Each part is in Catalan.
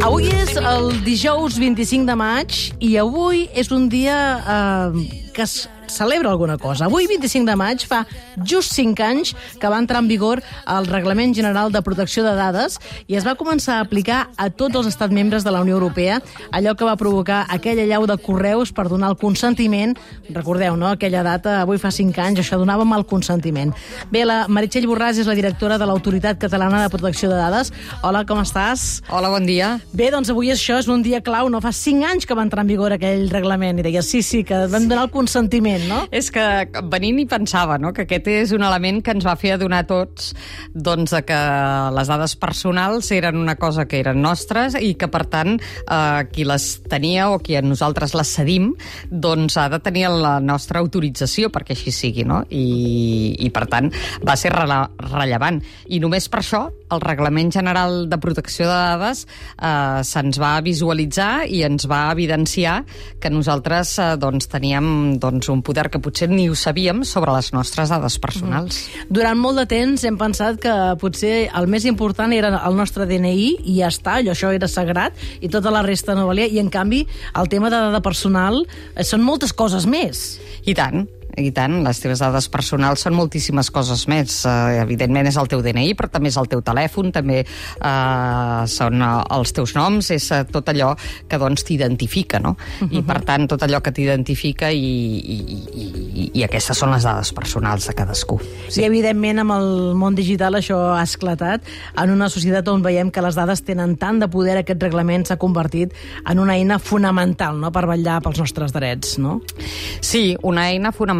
Avui és el dijous 25 de maig i avui és un dia eh, que es celebra alguna cosa. Avui, 25 de maig, fa just 5 anys que va entrar en vigor el Reglament General de Protecció de Dades i es va començar a aplicar a tots els estats membres de la Unió Europea, allò que va provocar aquella llau de correus per donar el consentiment. Recordeu, no?, aquella data, avui fa 5 anys, això donava mal consentiment. Bé, la Meritxell Borràs és la directora de l'Autoritat Catalana de Protecció de Dades. Hola, com estàs? Hola, bon dia. Bé, doncs avui això és un dia clau, no? Fa 5 anys que va entrar en vigor aquell reglament i deia, sí, sí, que vam donar el consentiment, no? És que venint i pensava no? que aquest és un element que ens va fer adonar tots doncs, que les dades personals eren una cosa que eren nostres i que, per tant, eh, qui les tenia o qui a nosaltres les cedim doncs ha de tenir la nostra autorització perquè així sigui, no? I, i per tant, va ser rele rellevant. I només per això el Reglament General de Protecció de Dades eh, se'ns va visualitzar i ens va evidenciar que nosaltres eh, doncs, teníem doncs, un poder que potser ni ho sabíem sobre les nostres dades personals. Mm. Durant molt de temps hem pensat que potser el més important era el nostre DNI i ja està, allò això era sagrat i tota la resta no valia, i en canvi el tema de dada personal eh, són moltes coses més. I tant, i tant, les teves dades personals són moltíssimes coses més. Uh, evidentment és el teu DNI, però també és el teu telèfon, també uh, són uh, els teus noms, és uh, tot allò que doncs t'identifica, no? Uh -huh. I per tant, tot allò que t'identifica i, i, i, i aquestes són les dades personals de cadascú. Sí. I evidentment amb el món digital això ha esclatat en una societat on veiem que les dades tenen tant de poder, aquest reglament s'ha convertit en una eina fonamental no? per vetllar pels nostres drets, no? Sí, una eina fonamental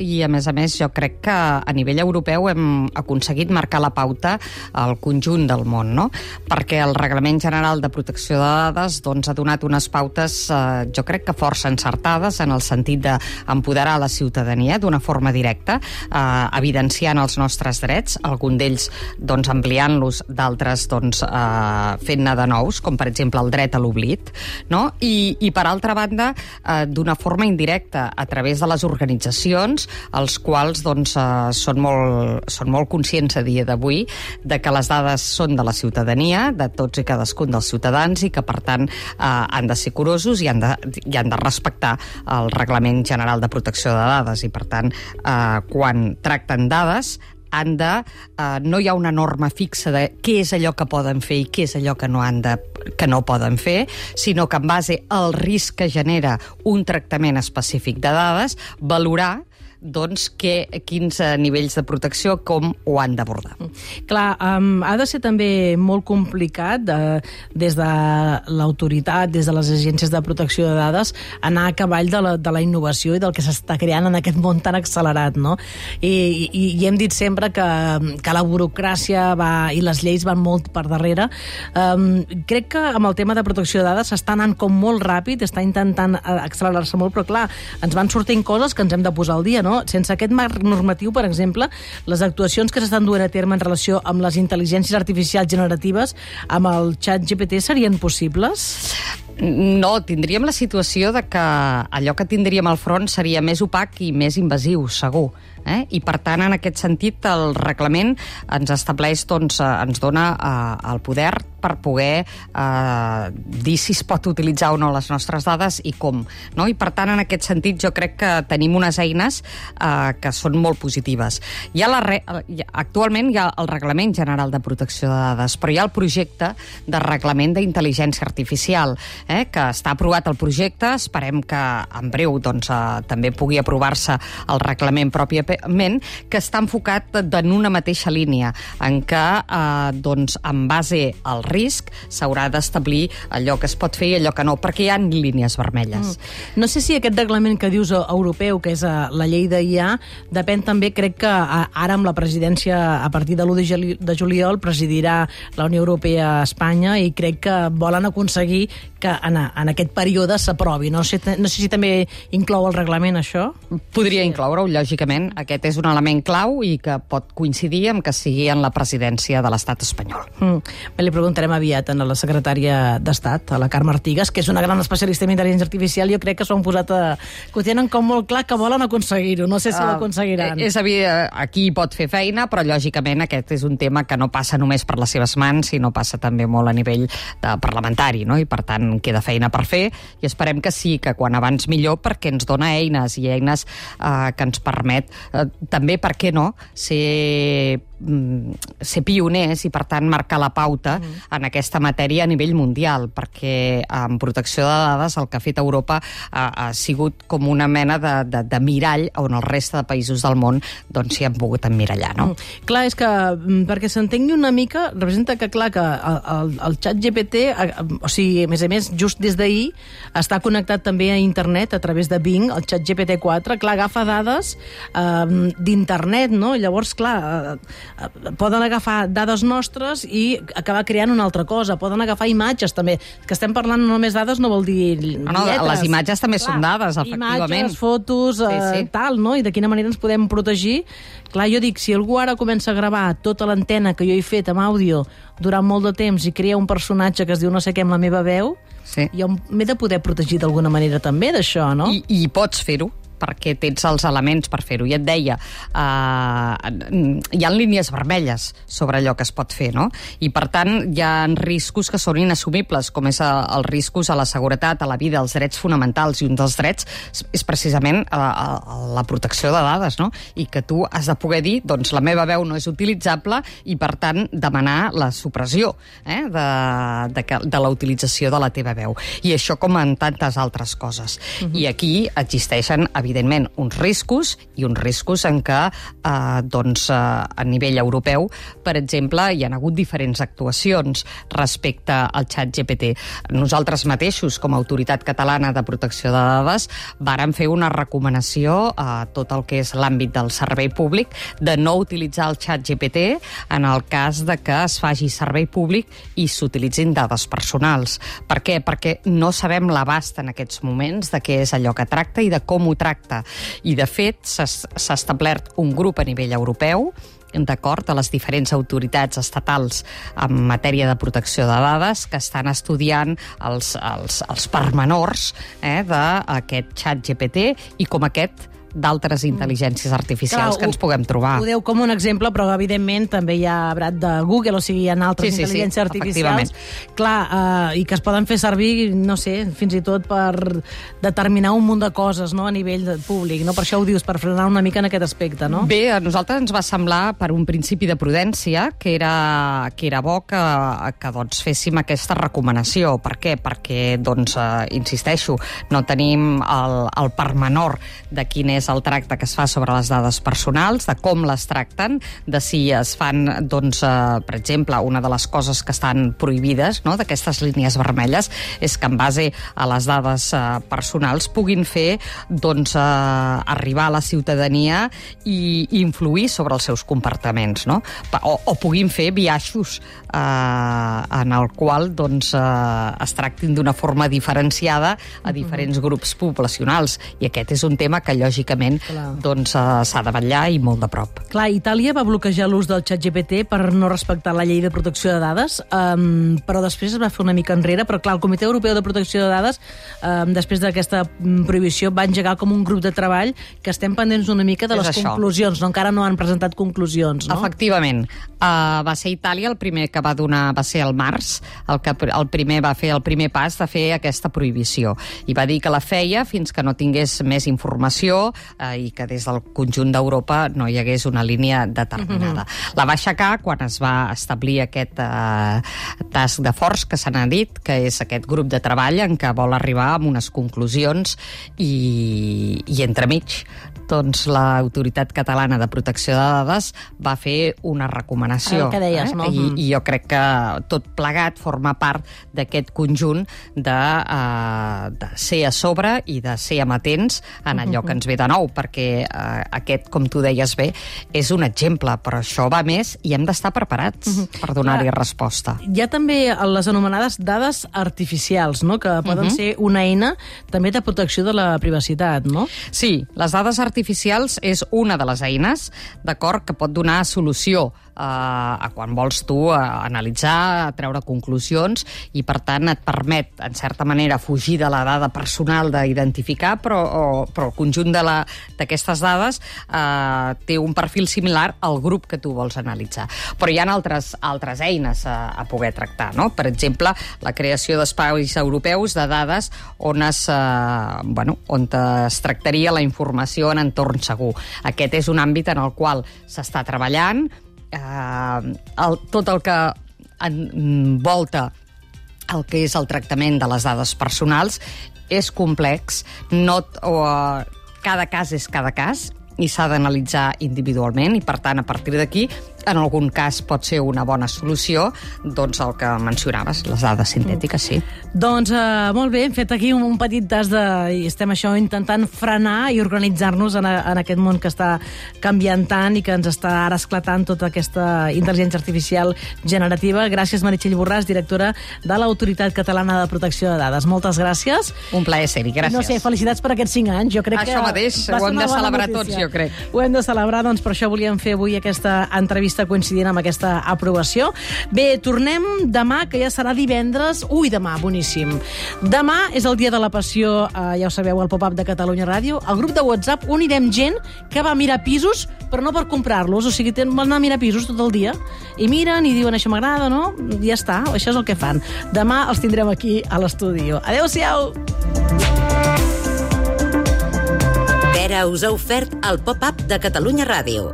i, a més a més, jo crec que a nivell europeu hem aconseguit marcar la pauta al conjunt del món, no? Perquè el Reglament General de Protecció de Dades doncs, ha donat unes pautes, eh, jo crec que força encertades, en el sentit d'empoderar la ciutadania d'una forma directa, eh, evidenciant els nostres drets, algun d'ells doncs, ampliant-los, d'altres doncs, eh, fent-ne de nous, com per exemple el dret a l'oblit, no? I, i per altra banda, eh, d'una forma indirecta, a través de les organitzacions, els quals doncs, eh, són, molt, són molt conscients a dia d'avui de que les dades són de la ciutadania, de tots i cadascun dels ciutadans, i que, per tant, eh, han de ser curosos i han de, i han de respectar el Reglament General de Protecció de Dades. I, per tant, eh, quan tracten dades, han de, eh, no hi ha una norma fixa de què és allò que poden fer i què és allò que no han de que no poden fer, sinó que en base al risc que genera un tractament específic de dades, valorar doncs, que, quins uh, nivells de protecció, com ho han d'abordar. Clar, um, ha de ser també molt complicat de, des de l'autoritat, des de les agències de protecció de dades, anar a cavall de la, de la innovació i del que s'està creant en aquest món tan accelerat, no? I, i, i hem dit sempre que, que la burocràcia va, i les lleis van molt per darrere. Um, crec que amb el tema de protecció de dades s'està anant com molt ràpid, està intentant eh, accelerar-se molt, però clar, ens van sortint coses que ens hem de posar al dia, no? Sense aquest marc normatiu, per exemple, les actuacions que s'estan duent a terme en relació amb les intel·ligències artificials generatives, amb el xat GPT, serien possibles? No, tindríem la situació de que allò que tindríem al front seria més opac i més invasiu, segur. Eh? I, per tant, en aquest sentit, el reglament ens estableix, doncs, eh, ens dona eh, el poder per poder eh, dir si es pot utilitzar o no les nostres dades i com. No? I, per tant, en aquest sentit, jo crec que tenim unes eines eh, que són molt positives. Hi ha la re... Actualment hi ha el Reglament General de Protecció de Dades, però hi ha el projecte de Reglament d'Intel·ligència Artificial, eh, que està aprovat el projecte, esperem que en breu doncs, eh, també pugui aprovar-se el reglament pròpiament, que està enfocat en una mateixa línia, en què, eh, doncs, en base al risc, s'haurà d'establir allò que es pot fer i allò que no, perquè hi ha línies vermelles. Mm. No sé si aquest reglament que dius europeu, que és uh, la llei d'IA, depèn també, crec que uh, ara amb la presidència, a partir de l'1 de juliol, presidirà la Unió Europea a Espanya i crec que volen aconseguir que en, en aquest període s'aprovi. No, sé, no sé si també inclou el reglament, això? Podria sí. incloure-ho, lògicament. Aquest és un element clau i que pot coincidir amb que sigui en la presidència de l'estat espanyol. Mm. Bé, li preguntarem aviat a la secretària d'Estat, a la Carme Artigas, que és una gran especialista en intel·ligència artificial, jo crec que s'ho han posat a... que ho tenen com molt clar que volen aconseguir-ho. No sé si uh, l'aconseguiran. És evident, aquí pot fer feina, però lògicament aquest és un tema que no passa només per les seves mans, sinó passa també molt a nivell de parlamentari, no? i per tant queda feina per fer, i esperem que sí, que quan abans millor, perquè ens dona eines, i eines eh, que ens permet eh, també, per què no, ser ser pioners i, per tant, marcar la pauta mm. en aquesta matèria a nivell mundial, perquè en protecció de dades el que ha fet Europa ha, ha sigut com una mena de, de, de mirall on el reste de països del món doncs s'hi han pogut emmirallar, no? Mm. Clar, és que, mm, perquè s'entengui una mica, representa que, clar, que el, el, el xat GPT, o sigui, a més a més, just des d'ahir, està connectat també a internet a través de Bing, el xat GPT-4, clar, agafa dades eh, d'internet, no? Llavors, clar, Eh, poden agafar dades nostres i acabar creant una altra cosa. Poden agafar imatges, també. Que estem parlant només dades no vol dir no, no, lletres. Les imatges també Clar, són dades, efectivament. Imatges, fotos, sí, sí. Eh, tal, no? I de quina manera ens podem protegir. Clar, jo dic, si algú ara comença a gravar tota l'antena que jo he fet amb àudio durant molt de temps i crea un personatge que es diu no sé què amb la meva veu, sí. jo m'he de poder protegir d'alguna manera també d'això, no? I, i pots fer-ho perquè tens els elements per fer-ho. I et deia, uh, hi ha línies vermelles sobre allò que es pot fer, no? I, per tant, hi ha riscos que són inassumibles, com és uh, els riscos a la seguretat, a la vida, als drets fonamentals, i un dels drets és precisament uh, uh, la protecció de dades, no? I que tu has de poder dir, doncs, la meva veu no és utilitzable i, per tant, demanar la supressió eh, de, de, de la utilització de la teva veu. I això com en tantes altres coses. Uh -huh. I aquí existeixen, evidentment, uns riscos i uns riscos en què, eh, doncs, eh, a nivell europeu, per exemple, hi han hagut diferents actuacions respecte al xat GPT. Nosaltres mateixos, com a Autoritat Catalana de Protecció de Dades, vàrem fer una recomanació a tot el que és l'àmbit del servei públic de no utilitzar el xat GPT en el cas de que es faci servei públic i s'utilitzin dades personals. Per què? Perquè no sabem l'abast en aquests moments de què és allò que tracta i de com ho tracta tracta. I, de fet, s'ha establert un grup a nivell europeu d'acord a les diferents autoritats estatals en matèria de protecció de dades que estan estudiant els, els, els permenors eh, d'aquest xat GPT i com aquest d'altres mm. intel·ligències artificials Clar, que ens puguem trobar. Ho deu com un exemple, però evidentment també hi ha brat de Google, o sigui, hi ha altres sí, sí, intel·ligències sí, artificials. Clar, uh, i que es poden fer servir, no sé, fins i tot per determinar un munt de coses no, a nivell de públic. No? Per això ho dius, per frenar una mica en aquest aspecte, no? Bé, a nosaltres ens va semblar, per un principi de prudència, que era, que era bo que, que doncs, féssim aquesta recomanació. Per què? Perquè, doncs, uh, insisteixo, no tenim el, el permenor de quin és és el tracte que es fa sobre les dades personals, de com les tracten, de si es fan, doncs, eh, per exemple, una de les coses que estan prohibides, no?, d'aquestes línies vermelles, és que en base a les dades eh, personals puguin fer, doncs, eh, arribar a la ciutadania i influir sobre els seus comportaments, no? O, o puguin fer viatges eh, en el qual, doncs, eh, es tractin d'una forma diferenciada a diferents grups poblacionals. I aquest és un tema que, lògicament, doncs uh, s'ha de vetllar i molt de prop. Clar, Itàlia va bloquejar l'ús del xat GPT per no respectar la llei de protecció de dades, um, però després es va fer una mica enrere, però clar, el Comitè Europeu de Protecció de Dades, um, després d'aquesta mm, prohibició, va engegar com un grup de treball que estem pendents una mica de les això. conclusions, no? encara no han presentat conclusions, no? Efectivament. Uh, va ser Itàlia el primer que va donar, va ser el març, el que el primer va fer el primer pas de fer aquesta prohibició. I va dir que la feia fins que no tingués més informació eh, i que des del conjunt d'Europa no hi hagués una línia determinada. Mm -hmm. La va aixecar quan es va establir aquest eh, task de forç que se n'ha dit, que és aquest grup de treball en què vol arribar amb unes conclusions i, i entremig doncs l'Autoritat Catalana de Protecció de Dades va fer una recomanació. El que deies, eh? no? I, I jo crec que tot plegat forma part d'aquest conjunt de, uh, de ser a sobre i de ser amatents en allò que ens ve de nou, perquè uh, aquest, com tu deies bé, és un exemple, però això va més i hem d'estar preparats uh -huh. per donar-hi resposta. Hi ha també les anomenades dades artificials, no? que poden uh -huh. ser una eina també de protecció de la privacitat, no? Sí, les dades artificials artificials és una de les eines, d'acord, que pot donar solució quan vols tu a analitzar, a treure conclusions, i per tant et permet, en certa manera, fugir de la dada personal d'identificar, però, o, però el conjunt d'aquestes dades eh, té un perfil similar al grup que tu vols analitzar. Però hi ha altres, altres eines a, a poder tractar, no? Per exemple, la creació d'espais europeus de dades on es, eh, bueno, on es tractaria la informació en entorn segur. Aquest és un àmbit en el qual s'està treballant, eh, el, tot el que envolta el que és el tractament de les dades personals és complex, no, o, uh, cada cas és cada cas, i s'ha d'analitzar individualment i, per tant, a partir d'aquí en algun cas pot ser una bona solució, doncs el que mencionaves, les dades sintètiques, sí. Doncs uh, molt bé, hem fet aquí un, un petit tas de... i estem això intentant frenar i organitzar-nos en, a, en aquest món que està canviant tant i que ens està ara esclatant tota aquesta intel·ligència artificial generativa. Gràcies, Meritxell Borràs, directora de l'Autoritat Catalana de Protecció de Dades. Moltes gràcies. Un plaer ser-hi, gràcies. No sé, felicitats per aquests cinc anys. Jo crec això que mateix, ho hem de celebrar notícia. tots, jo crec. Ho hem de celebrar, doncs per això volíem fer avui aquesta entrevista coincidint amb aquesta aprovació. Bé, tornem demà, que ja serà divendres. Ui, demà, boníssim. Demà és el dia de la passió, eh, ja ho sabeu, al pop-up de Catalunya Ràdio. Al grup de WhatsApp unirem gent que va mirar pisos, però no per comprar-los. O sigui, van anar a mirar pisos tot el dia i miren i diuen això m'agrada, no? I ja està, això és el que fan. Demà els tindrem aquí a l'estudi. Adéu-siau! Vera us ha ofert el pop-up de Catalunya Ràdio.